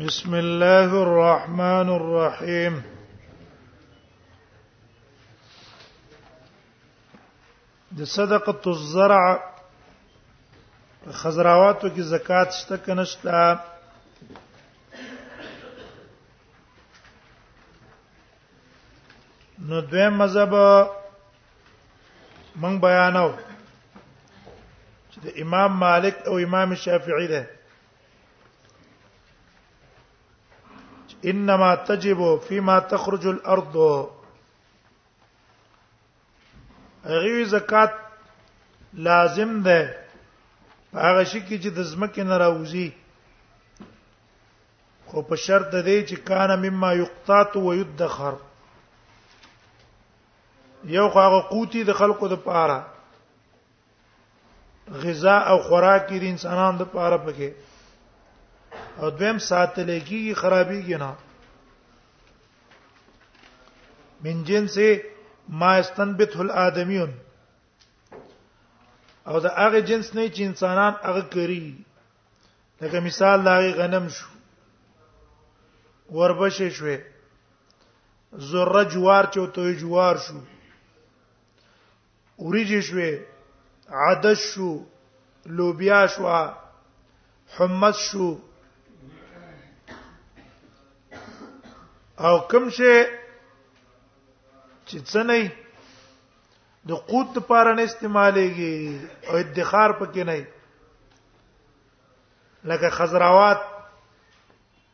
بسم الله الرحمن الرحيم د صدقه الزرع خضراواتو کې زکات شته کنه شته نو دویم مذهب من بیانو چې د امام مالک او امام شافعي ده انما تجب فيما تخرج الارض غوی زکات لازم ده هغه شي کې چې د زمکه نه راوځي خو په شرط ده چې کان مما یقطات و یدخر یو هغه قوتي د خلکو د پاره غذا او خوراک د انسانانو د پاره پکې او دویم ساتل کیږي خرابېږي نه من جنس ما استنبته الادمیون او دا هغه جنس نه چې انسانان هغه کوي لکه مثال دا غنم شو وربشه شوې زره جوار چې ته جوار شو اوریجې شوې عدس شو لوبیا شو حمص شو او کوم شي چې څنګه د قوت لپاره نه استعمالېږي او ادخار پکې نه لکه خضروات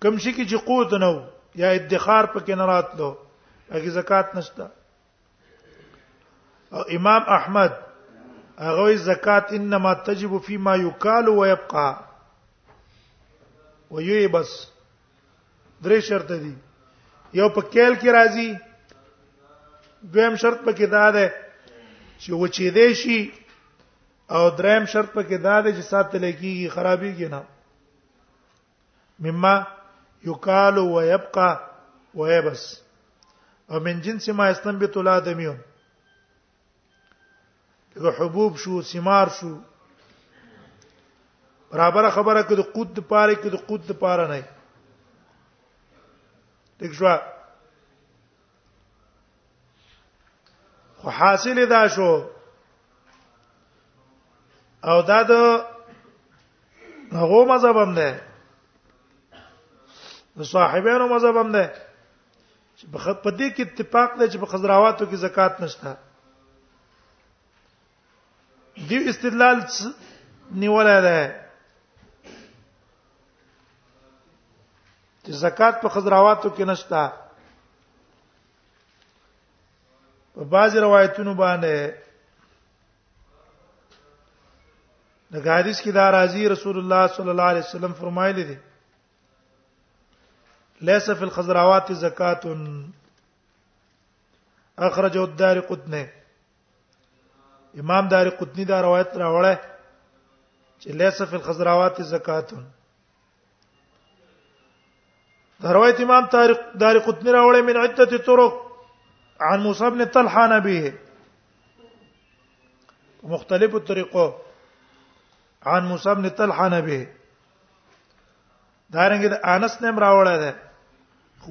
کم شي کې چې قوت نه یا ادخار پکې نه راتلو هغه زکات نشته او امام احمد هغه زکات انما تجب فيما يقال ويبقى ويوي بس درې شرط دي یو په کېل کې راځي دویم شرط پکې دا ده چې و چې دې شي او دریم شرط پکې دا دی چې ساتل کیږي خرابېږي نه مما یقال و یبقى و یبس او من جنس ما استنبط الادمیون دغه حبوب شو ثمار شو برابر خبره کې د قوت پاره کې د قوت پاره نه ټیک شو خو حاصل دا شو او دا د هغه مذهب هم ده د صاحبانو مذهب هم ده چې په دې کې اتفاق ده چې په خضراواتو کې زکات نشته دی استدلال نیولای دی چې زکات په خضراواتو کې نشتا په بعض روایتونو باندې د حدیث کې دا راځي رسول الله صلی الله علیه وسلم فرمایلی دی ليس في الخضروات زکات اخرجه الدار قطنه امام دار قطنی دا روایت راوړی چې لیس فی الخضراوات زکات دا روایت امام طارق دار قطنی راوړی من عده طرق عن موسی بن طلحه نبيه مختلفو طریقو عن موسی بن طلحه نبيه دارنګ د انس نیم راوړی دی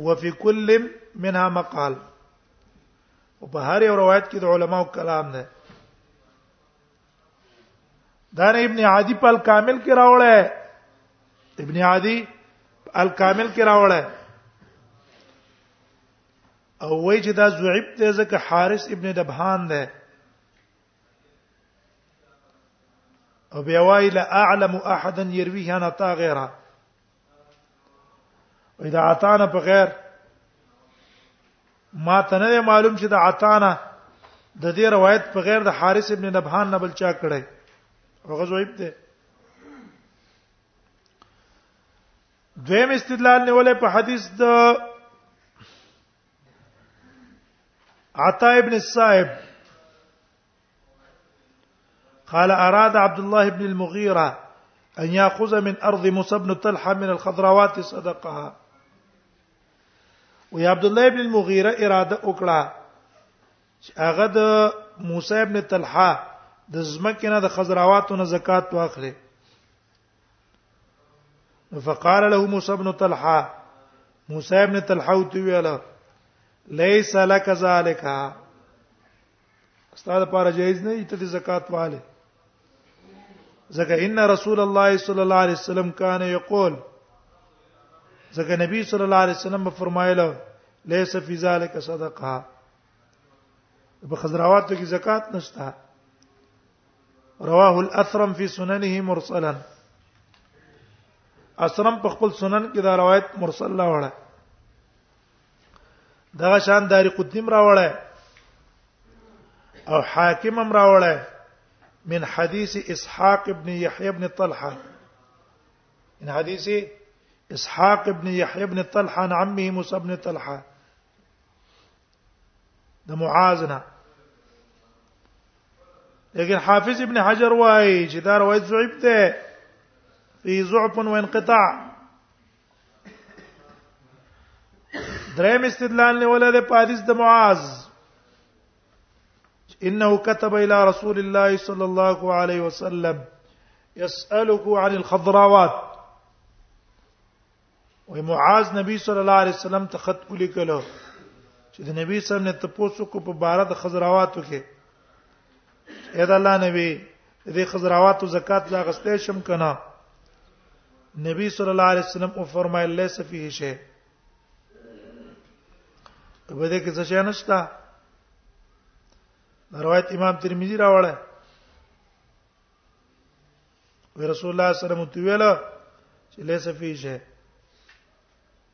وفي كل منها مقال او په هر یو روایت کې د علماو کلام ده دا ابن عادی په کامل کې راوړی ابن عادی الکامل کې راوړی او وای چې دا زعیب ته ځکه حارث ابن دبهان ده او بیا وای لا اعلم احدا يرويه انا تا غیره وې دا عطانه په غیر ما ته نه معلوم چې دا عطانه د دې روایت په غیر د حارث ابن نبهان نه بل چا کړی هغه زویب دی دویم استدلال نیولې په حدیث د عطا ابن الصائب قال اراد عبد الله بن المغيرة ان ياخذ من ارض موسى بن طلحه من الخضروات صدقها وي عبد الله بن المغيرة اراده وکړه چې هغه د موسی بن طلحه د زمکه نه د خضرواتو نه زکات واخلي فقال له موسی بن طلحه موسی بن طلحه وتویل ليس لك ذلك ستاسو لپاره جایز نه دی ته زکات واله ځکه ان رسول الله صلی الله علیه وسلم کان یقول ځکه نبی صلی الله علیه وسلم فرمایله ليس فی ذلک صدقه په خضراواتو کې زکات نشته رواه الاثرم فی سننه مرسلا اسرم په خپل سنن کې دا روایت مرسل لا وړه دغه شان داری قطنیم راوړی او حاکم هم راوړی من حدیث اسحاق ابن یحیی ابن طلحه من حدیث اسحاق ابن یحیی ابن طلحه عن عمه موسی ابن طلحه د معاذنا لیکن حافظ ابن حجر وايي چې دا روایت ضعیف ده فی ضعف و انقطاع دریم استدلال نه ولر په حدیث د معاذ انه كتب الى رسول الله صلى الله عليه وسلم يساله عن الخضراوات وي معاذ نبی صلی الله علیه وسلم ته خط ولیکلو چې د نبی صلی الله علیه وسلم ته پوسو کو په بار د خضراواتو کې اې دا الله نبی دې خزراوات او زکات لا غستې شم کنه نبی صلی الله علیه وسلم او فرمایل لیس فيه شی په دې کې څه شی نشته روایت امام ترمذی راوړل رسول الله صلی الله علیه وسلم ته ویل چې لیس فيه شی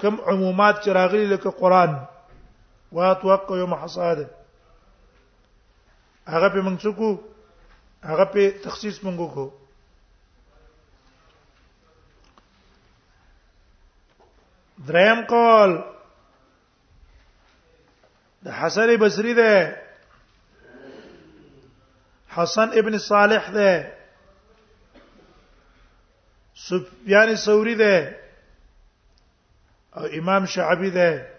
کم عمومات چې راغلي لکه قران واتوق یوم حصاد هغه په موږ څوک هغه په تخصیص موږ کو دریم قول د حسن بصری ده حسن ابن صالح ده سفيان يعني الثوري ده او امام شعبي ده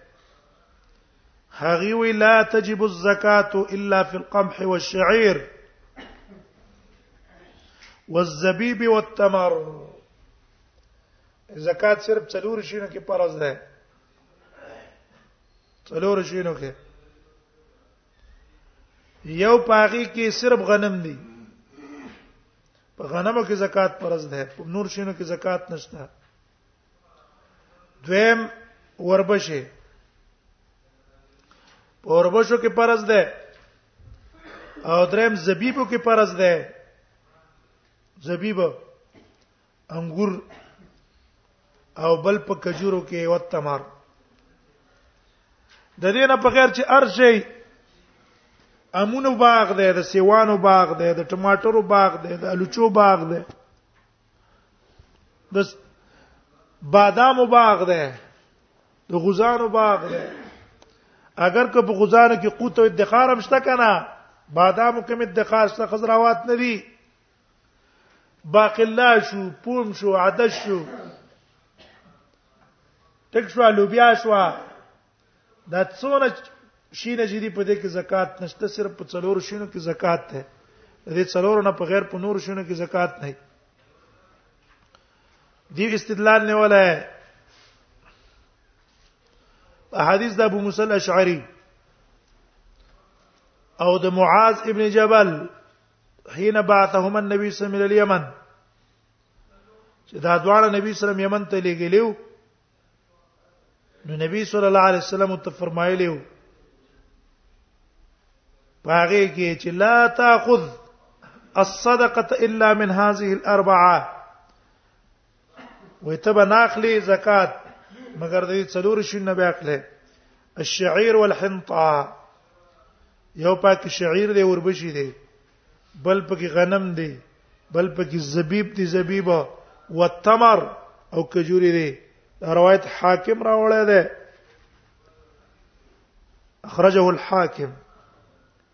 هغي لا تجب الزكاه الا في القمح والشعير والزبيب والتمر زکات صرف څلور شینو کې پرز ده څلور شینو کې یو پاغي کې صرف غنم دي په غنمو کې زکات فرض ده په نور شینو کې زکات نشته دویم وربشه په وربشو کې فرض ده او دریم زبیبو کې فرض ده زبیبو انګور او بل په کجورو کې او تمر د دې نه په غیر چې ارشي امونو باغ دی د سیوانو باغ دی د ټماټرو باغ دی د الوچو باغ دی د بادامو باغ دی د غزانو باغ دی اگر که په غزانو کې قوت او ادخار هم شته کنه بادامو کې ادخار شته خضراوات نه دي باقلا شو پوم شو عدس شو ټک شو لوبیا شو دا څونه شینه چې دی په دې کې زکات نشته صرف په څلور شینو کې زکات ده دې څلور نه په غیر په نور شینو کې زکات نه دی استدلال نه ولا حدیث د ابو موسی الاشعری او د معاذ ابن جبل حين بعثهم النبي صلى الله عليه وسلم اليمن چې دا دواړه نبی صلی الله علیه وسلم یمن ته لګیلو نو نبی صلی الله علیه وسلم ته فرمایلی وو باغې کې چې لا تاخذ الصدقه الا من هذه الاربعه وې ته به ناخلی زکات مګر دې څلور شین نه بیا کړې الشعير والحنطه یو پاک شعير دی وربشي دی بل پکې غنم دی بل پکې زبيب دی زبيب او تمر او کجوري دی روایت حاکم راوړی دی اخرجه الحاکم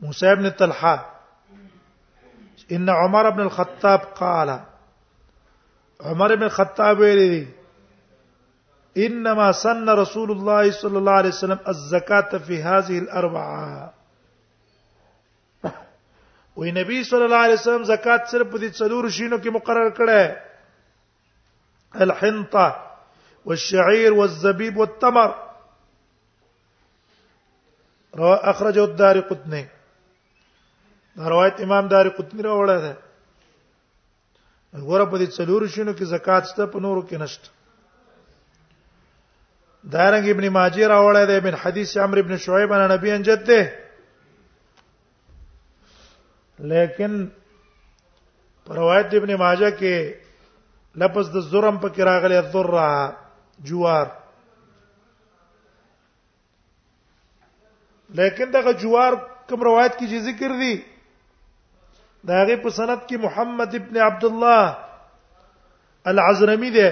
موسى بن طلحه ان عمر بن الخطاب قال عمر بن الخطاب ویلي انما سن رسول الله صلى الله عليه وسلم الزکات في هذه الاربعه وی نبی صلی الله علیه وسلم زکات صرف په دې څلور شینو کې مقرر کړه الحنطه والشعير والزبيب والتمر رواه اخرجه الدار قطني دا روایت امام دار قطنی راوړی دی غره په دې څلور شینو کې زکات شته په نورو کې نشته دارنګ ابن ماجه راوړی دی ابن حدیث عمرو ابن شعیب عن نبی ان جده لیکن روایت ابن ماجه کې لفظ د زرم په کې راغلی الذره جوار لیکن دغه جوار کوم روایت کې چې ذکر دي دا غي په سند کې محمد ابن عبد الله العزرمي ده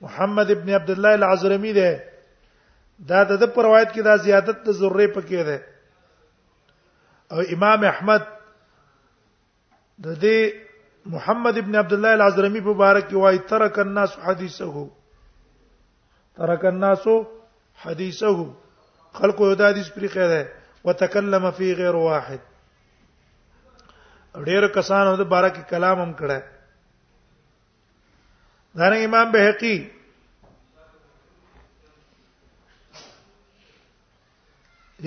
محمد ابن عبد الله العزرمي ده دا د پر روایت کې دا زیادت د ذره پکې ده او امام احمد د دې محمد ابن عبد الله العزرمي په باره کې وايي ترک الناس حدیثه ترک الناس حدیثه خلق یو د حدیث پرې خیره وتکلم فی غیر واحد ډېر کسانو د باره کې کلام هم کړه دا امام بهقي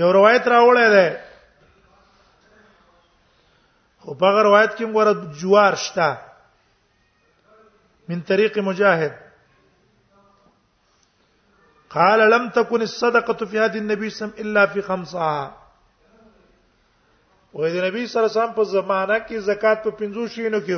یو روایت راوړی دی خو په هغه روایت کې موږ جوار شته من طريق مجاهد قال لم تكن الصدقه في هذه النبي صلى الله عليه وسلم الا في خمسه وې د نبی صلی الله علیه وسلم په زمانہ کې زکات په 50 شینو کې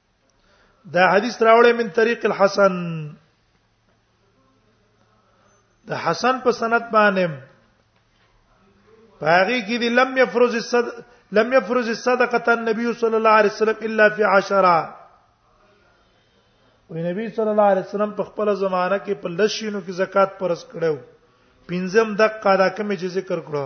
دا حدیث راوړې من طریق الحسن د حسن په سند باندې باغی کې دي لم يفرز الصد لم يفرز الصدقه النبي صلى الله عليه وسلم الا في عشره وی نبی صلی الله علیه وسلم په خپل زمانہ کې په لشینو کې زکات پرس کړو پنځم دقه دا کوم چې ذکر کړو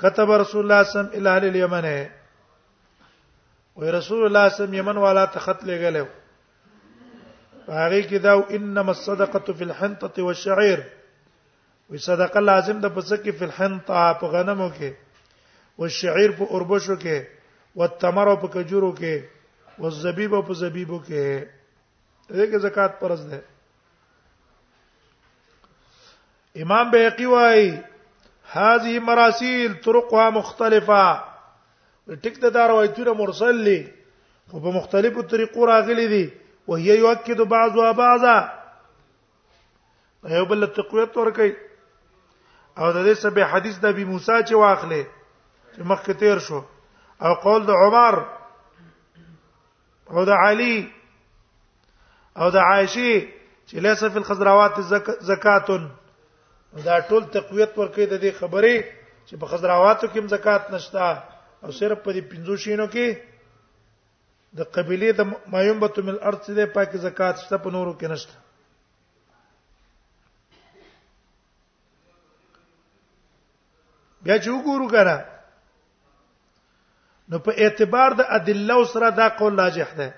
كتب رسول الله صلی الله علیه وسلم الى اهل اليمن وی رسول الله صلی الله علیه وسلم یمن والا ته خط لګلو هغه کې دا انما الصدقه في الحنطه والشعير وی صدقه لازم ده پس کې في الحنطه په غنمو کې والشعير په اوربشو کې والتمر په کجورو کې والزبيب په زبيبو کې دغه زکات پرز ده امام بهقي وايي هذه مراسيل طرقها مختلفه ټیک د دا روایتونه مرسل دي خو په مختلفو طریقو راغلي دي وهي يؤكد بعضها بعضا یو بل تقویت ورکي او د دې سبه حدیث د ابي موسی چې واخلې چې مخکې تیر شو او قول د عمر او د علي او د عائشه چې ليس فی الخضروات زکات دا ټول تقویت ورکې د دې خبرې چې په خضرواتو کې زکات نشته او صرف په دې پنځو شینو کې د قبيله د مايومبت من الارض دې پاکي زکات شته په نورو کې نشته بیا چې وګورو کنه نو په اعتبار د ادله سره دا قول راجح ده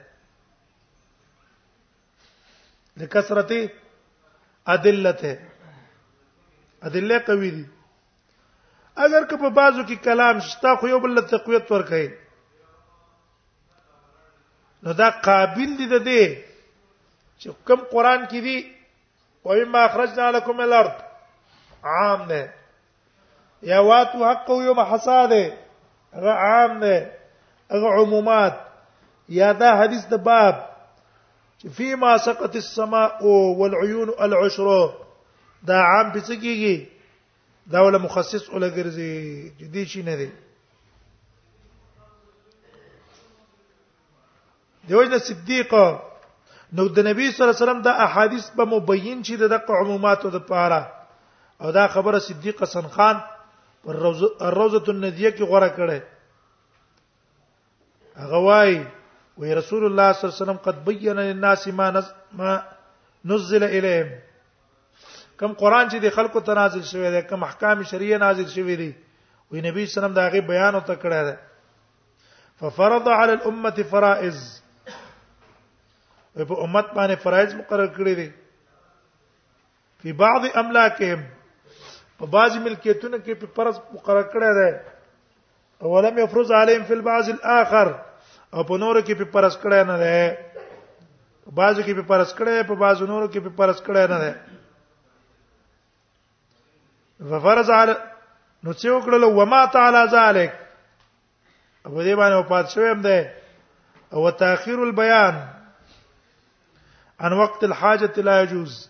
د کثرت ادلته ادله قوی دي اگر که په بازو کې کلام شتا خو یو بل تقویت ورکړي نو دا قابل دي ده دي چې کوم قران کې دي او ما اخرجنا لكم الارض عام ده یا واتو حق یو محساده هغه عام ده هغه عمومات یا دا حدیث د باب چې فيما سقط السماء والعيون العشر دا عام په څه کېږي دا ولا مخصص ولا ګرځي دې شي نه دی دیوژن صدیق نو د نبی صلی الله علیه وسلم د احادیث په مبین چې د دقه عموماتو د پاره او دا خبره صدیق حسن خان پر روزه الروزه الندیه کې غوړه کړي هغه وای وی رسول الله صلی الله علیه وسلم قد بین للناس ما نز ما نزل الیهم کم قران چې د خلکو ته نازل شوی دی کم احکام شریعه نازل شوی دی وی نبی صلی الله علیه وسلم دا غي بیان او تکړه دی ففرض على الامه فرائض په امت باندې فرائض مقرر کړی دي په بعض املاکهم په بعض ملکیتونو کې په فرض مقرر کړی دی اولم يفرض عليهم في البعض الاخر او په نور کې په فرض کړی نه دی په بعض کې په فرض کړی په بعض نور کې په فرض کړی نه دی ففرض علی نو څه وکړل و ما تعالی ذلک ابو دې باندې وفات شوم ده او تاخير البيان عن وقت الحاجه لا يجوز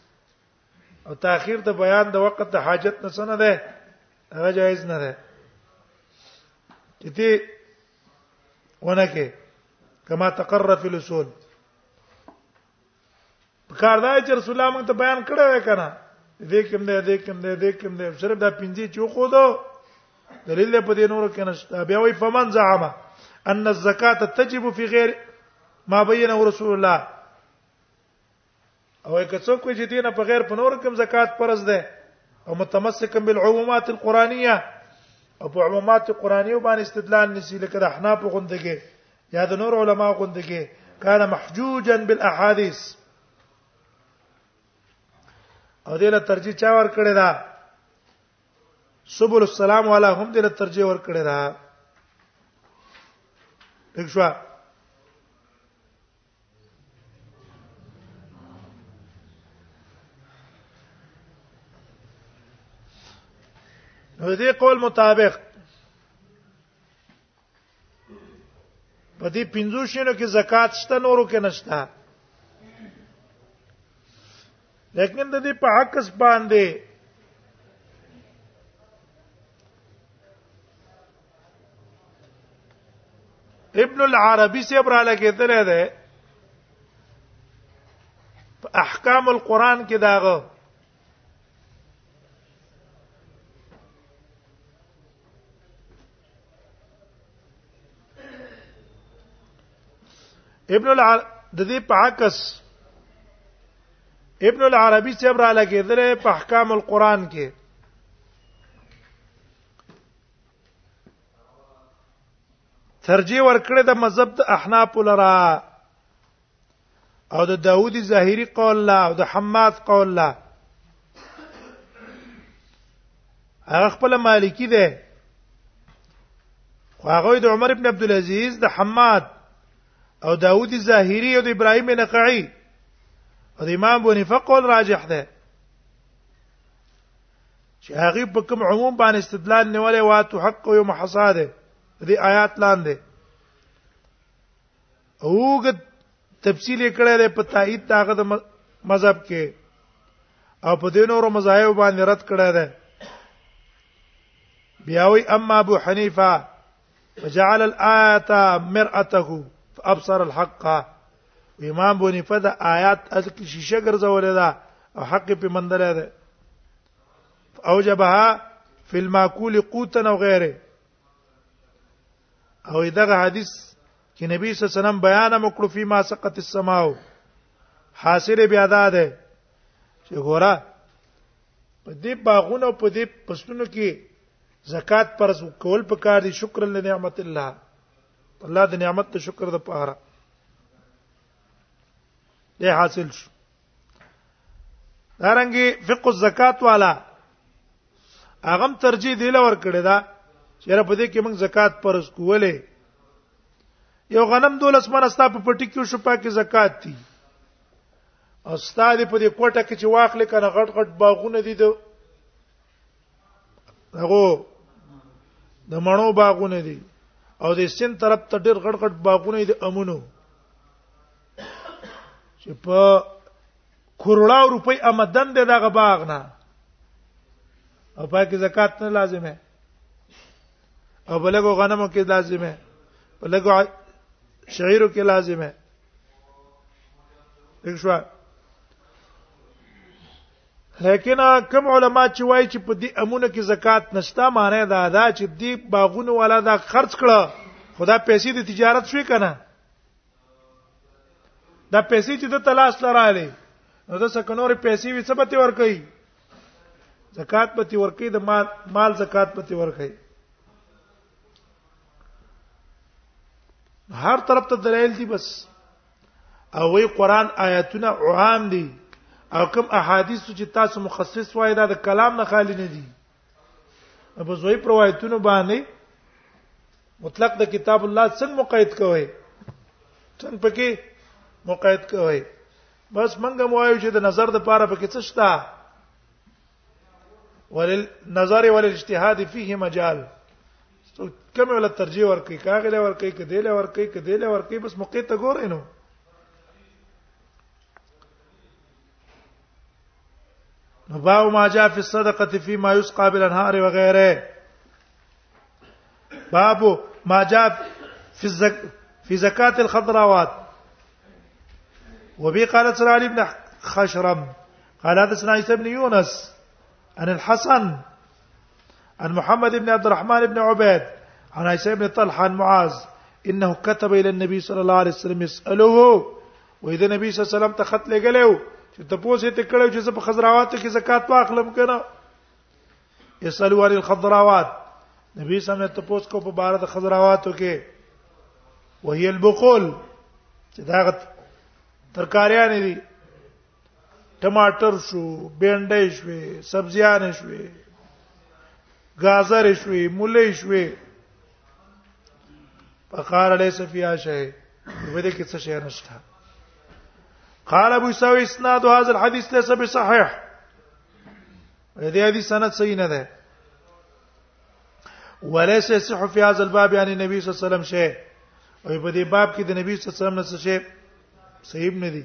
او تاخير د بیان د وخت د حاجت نه سن ده هغه جایز نه ده کته ونکه کما تقرر فی الاصول پکار دا چې رسول الله موږ ته بیان کړی وای کنه دې کوم دې دې کوم دې دې کوم دې صرف دا پنځه چې خو دو دلیل په دې نور کې نشته بیا وای فمن زعم ان الزکات تجب فی غیر ما بینه رسول الله او که څوک چې دینه په غیر په نور کوم زکات فرض ده او متمسکا بالعمومات القرانیه او په عمومات قرانیه باندې استدلال نسی لکه د احناف غوندګي یا د نور علما غوندې کې کان محجوجا بالاحاديث او دله ترجیح چا ور کړی دا سبول السلام والا هم دله ترجیح ور کړی دا ٹھیک شو نو دې قول مطابق په دې پنځو شینو کې زکات شته نورو کې نشته لیکن د دې په عکس باندې ابن العربي سے پر علا کې تل ده احکام القرآن کې داغه ابن العر د دې په عکس ابن العربي صاحب را لګیدل په احکام القرآن کې ترجیح ورکړه د مذهب د احناف لرا او د داوودی ظاهری قول لا او د حماد قول لا هغه خپل مالکی دی خو هغه د عمر ابن عبد العزيز د حماد او داوود ظاهری او د ابراهیم نقعی او د امام بونی فقول راجح ده چې هغه په کوم عموم باندې استدلال نیولې واتو حق یو محصاده دې آیات لاندې اوګه تفصیل کړه لري په تایید داغه د مذهب کې او په دین اور مذاهب باندې رد کړه ده بیا وی اما ابو حنیفه فجعل الايه مرأته فابصر الحق امام ابو حنیفه د آیات اصل کې شیشه ګرځولې ده او حق په مندل ده اوجبها فی الماکول قوتا او غیره او دغه حدیث کې نبی صلی الله علیه وسلم بیان مکړو فی ما سقط السماء حاصل بیا ده ده چې ګوره په دې باغونو په دې پسونو کې زکات پر کول پکار دي شکر لنعمت الله الله د نعمت ته شکر د پاره دې حاصل شو دارنګي فقه الزکات والا هغه ترجیح دی لور کړی دا چې را پدې کې موږ زکات پرز کولې یو غنم دولس من استا په پټی کې شو پاکه زکات دی استاد په دې کوټه کې چې واخلې کنه غټ غټ باغونه دي د هغه د مڼو باغونه دي او د سین طرف ته ډېر غټ غټ باغونه دي امونو چې په کروڑا روپۍ آمدن د دغه باغ نه او پای کې زکات نه لازمه او بلګو غنمو کې لازمه بلګو شعیرو کې لازمه دښوا لیکن کم علما چې وایي چې په دې امونه کې زکات نشته معنی دا ده چې دې باغونو والا دا خرج کړه خدا پیسې د تجارت شوي کنه دا پیسې چې د تلاش لراله نو د سکنوري پیسې وي څه پتی ور کوي زکات پتی ور کوي د مال مال زکات پتی ور کوي هر طرف ته دلایل دي بس او وی قران آیاتونه عام دي او کوم احادیث چې تاسو مخصص وای دا د کلام نه خالی نه دي ابو زویب روایتونه باندې مطلق د کتاب الله څنګه مقید کوي څنګه پکې مقید کوي بس منګه مو وایو چې د نظر د پاره پکې څه شته ولل نظر ول اجتهاد فيه مجال کوم ول ترجیح ور کوي کاغله ور کوي کدیله ور کوي کدیله ور کوي بس مقید ته ګورئ نو باب ما جاء في الصدقه فيما يسقى بالانهار وغيره باب ما جاء في الزك في زكاه الخضروات وبي قال سنا علي بن خشرم قال حدثنا عيسى بن يونس عن الحسن عن محمد بن عبد الرحمن بن عبيد عن عائشة بن طلحة عن معاذ انه كتب الى النبي صلى الله عليه وسلم يساله واذا النبي صلى الله عليه وسلم ته خط لګلو چې ته پوسې ته کړو چې په خضراواتو کې زکات واخلم کنه يسالو عن الخضراوات نبی صلی الله علیه وسلم ته پوس کو په بار د خضراواتو کې وهي البقول چې دا ترکاریان دي ټماټر شو بینډۍ شوې سبزیان شوې گازر شوې مولې شوې فقال ليس فيها شيء وبده کې څه شي نشته قال ابو سوي اسناد هذا الحديث ليس بصحيح دې حدیث سند صحیح نه ده وليس يصح في هذا الباب يعني النبي صلى الله عليه وسلم شيء او په دې باب کې د نبی صلی الله علیه وسلم څه شي صحیح نه دي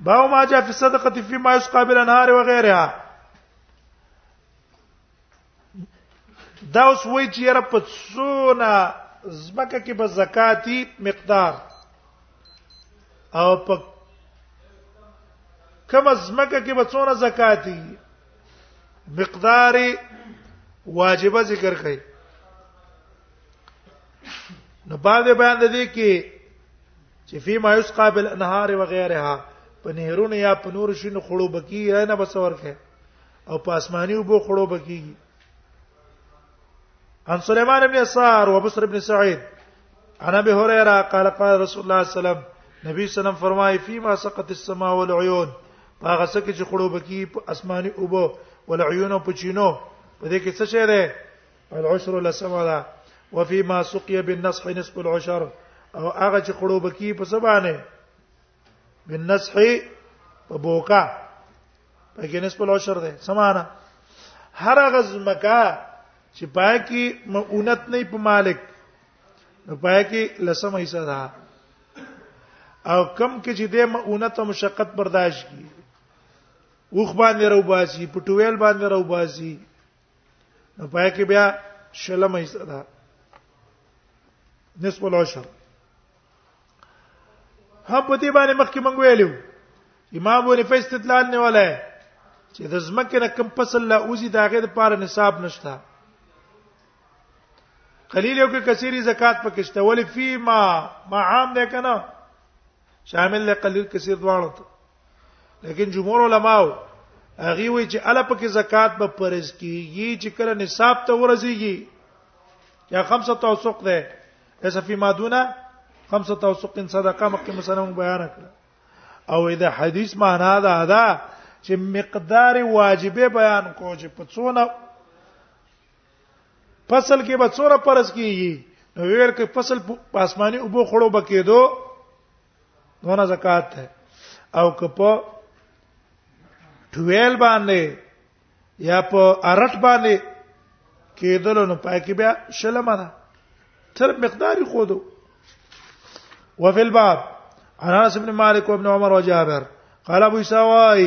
باو ما جاء في الصدقه فيما يسقى بالانهار وغيرها دا اوس وای چې یاره په څونه زمکه کې به زکاتی مقدار او په کوم زمکه کې به څونه زکاتی مقدار واجبہ ذکر کړي نو بعد بیان د دې کې چې فيما يسقى بالانهار وغيرها په نهرونو یا په نور شینو خړو بکی یا نه بسور کې او په اسماني وبو خړو بکی عن سليمان بن يسار وبصر بن سعيد عن ابي هريره قال قال رسول الله صلى الله عليه وسلم نبی سلام فرمای فيما سقط السماء والعيون هغه څه چې خړو بکی په اسماني وبو والعيون په چینو په دې کې څه شه ده العشر لسمه ده وفيما سقي بالنصح نصف العشر او هغه چې خړو بکی په سبانه بالنصح په بوکا په کې نصف العشر ده سمانه هر هغه زمکا چې پای کې مؤنت نه په مالک نو پای کې لسمه حصہ ده او کم کې چې د مؤنت او مشقت برداشت کی وخ باندې راو باسي پټویل باندې راو باسي نو پای کې بیا شلمه حصہ ده نصف العشر هم په دې باندې مخکې مونږ ویلو امام ابو حنیفه استدلال نه ولای چې د زمکه نه کم فصل لا اوزي داغه د پاره نصاب نشته قلیل یو کې کثیری زکات پکشته ولې فی ما ما عام ده کنه شامل له قلیل کثیر دواړو ته لیکن جمهور علما هغه وی چې الا پکې زکات به پرز کیږي چې کله نصاب ته ورسیږي یا خمسه توسق ده ایسا فی مادونه خمسه توسق صدقه مکه مثلا بیان کړ او دا حدیث معنا ده دا چې مقدار واجبې بیان کو چې په څونه فصل کې به څوره پرس کیږي نو ویل کې فصل په اسماني اوبو خړو بکېدو دونه زکات ده او که په ټویل باندې یا په ارټ باندې کېدل نو پای کې بیا شلمه ده تر مقدار خودو وفي الباب عن انس بن مالك وابن عمر وجابر قال ابو سواي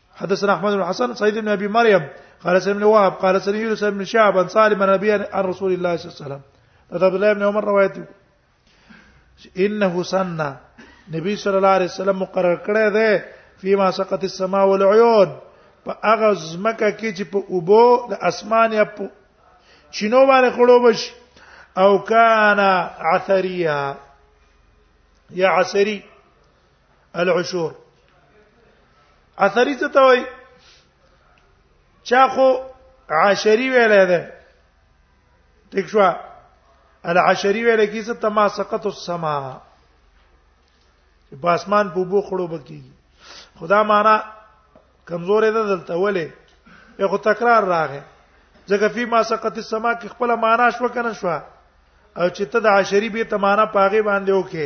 حدثنا احمد بن حسن سعيد بن ابي مريم قال سلم بن وهب قال سلم يونس بن شعب عن سالم بن ابي عن رسول الله صلى الله عليه وسلم هذا عبد الله بن عمر روایت انه سنه نبی صلی الله علیه وسلم مقرر کړی دی فيما سقط السماء والعيون په هغه زمکه کې چې په اوبو د اسمان یا په چینو باندې خړو بش او کان عثریا یا عصری العشور اثری څه ته وای چا خو عشری ویل ده ٹھیک شو العشری ویل کی څه تما سقط السما په اسمان په بو خړو بکی خدا معنا کمزورې ده دلته ولې یو خو تکرار راغی ځکه فی ما سقط السما کې خپل معنا شو کنه شو او چې ته د عشری به ته معنا پاغه باندې وکې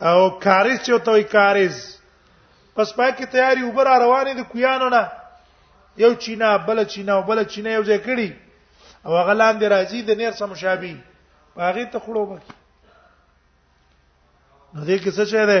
او کارز چې ته وي کارز پس پای کې تیاری وبر روانې دي کویانو نه یو چینا بل چینا او بل چینا یو ځای کړي او هغه لاندې راځي د نیر سم مشابه هغه ته خړو بکی نو دې کې څه شه ده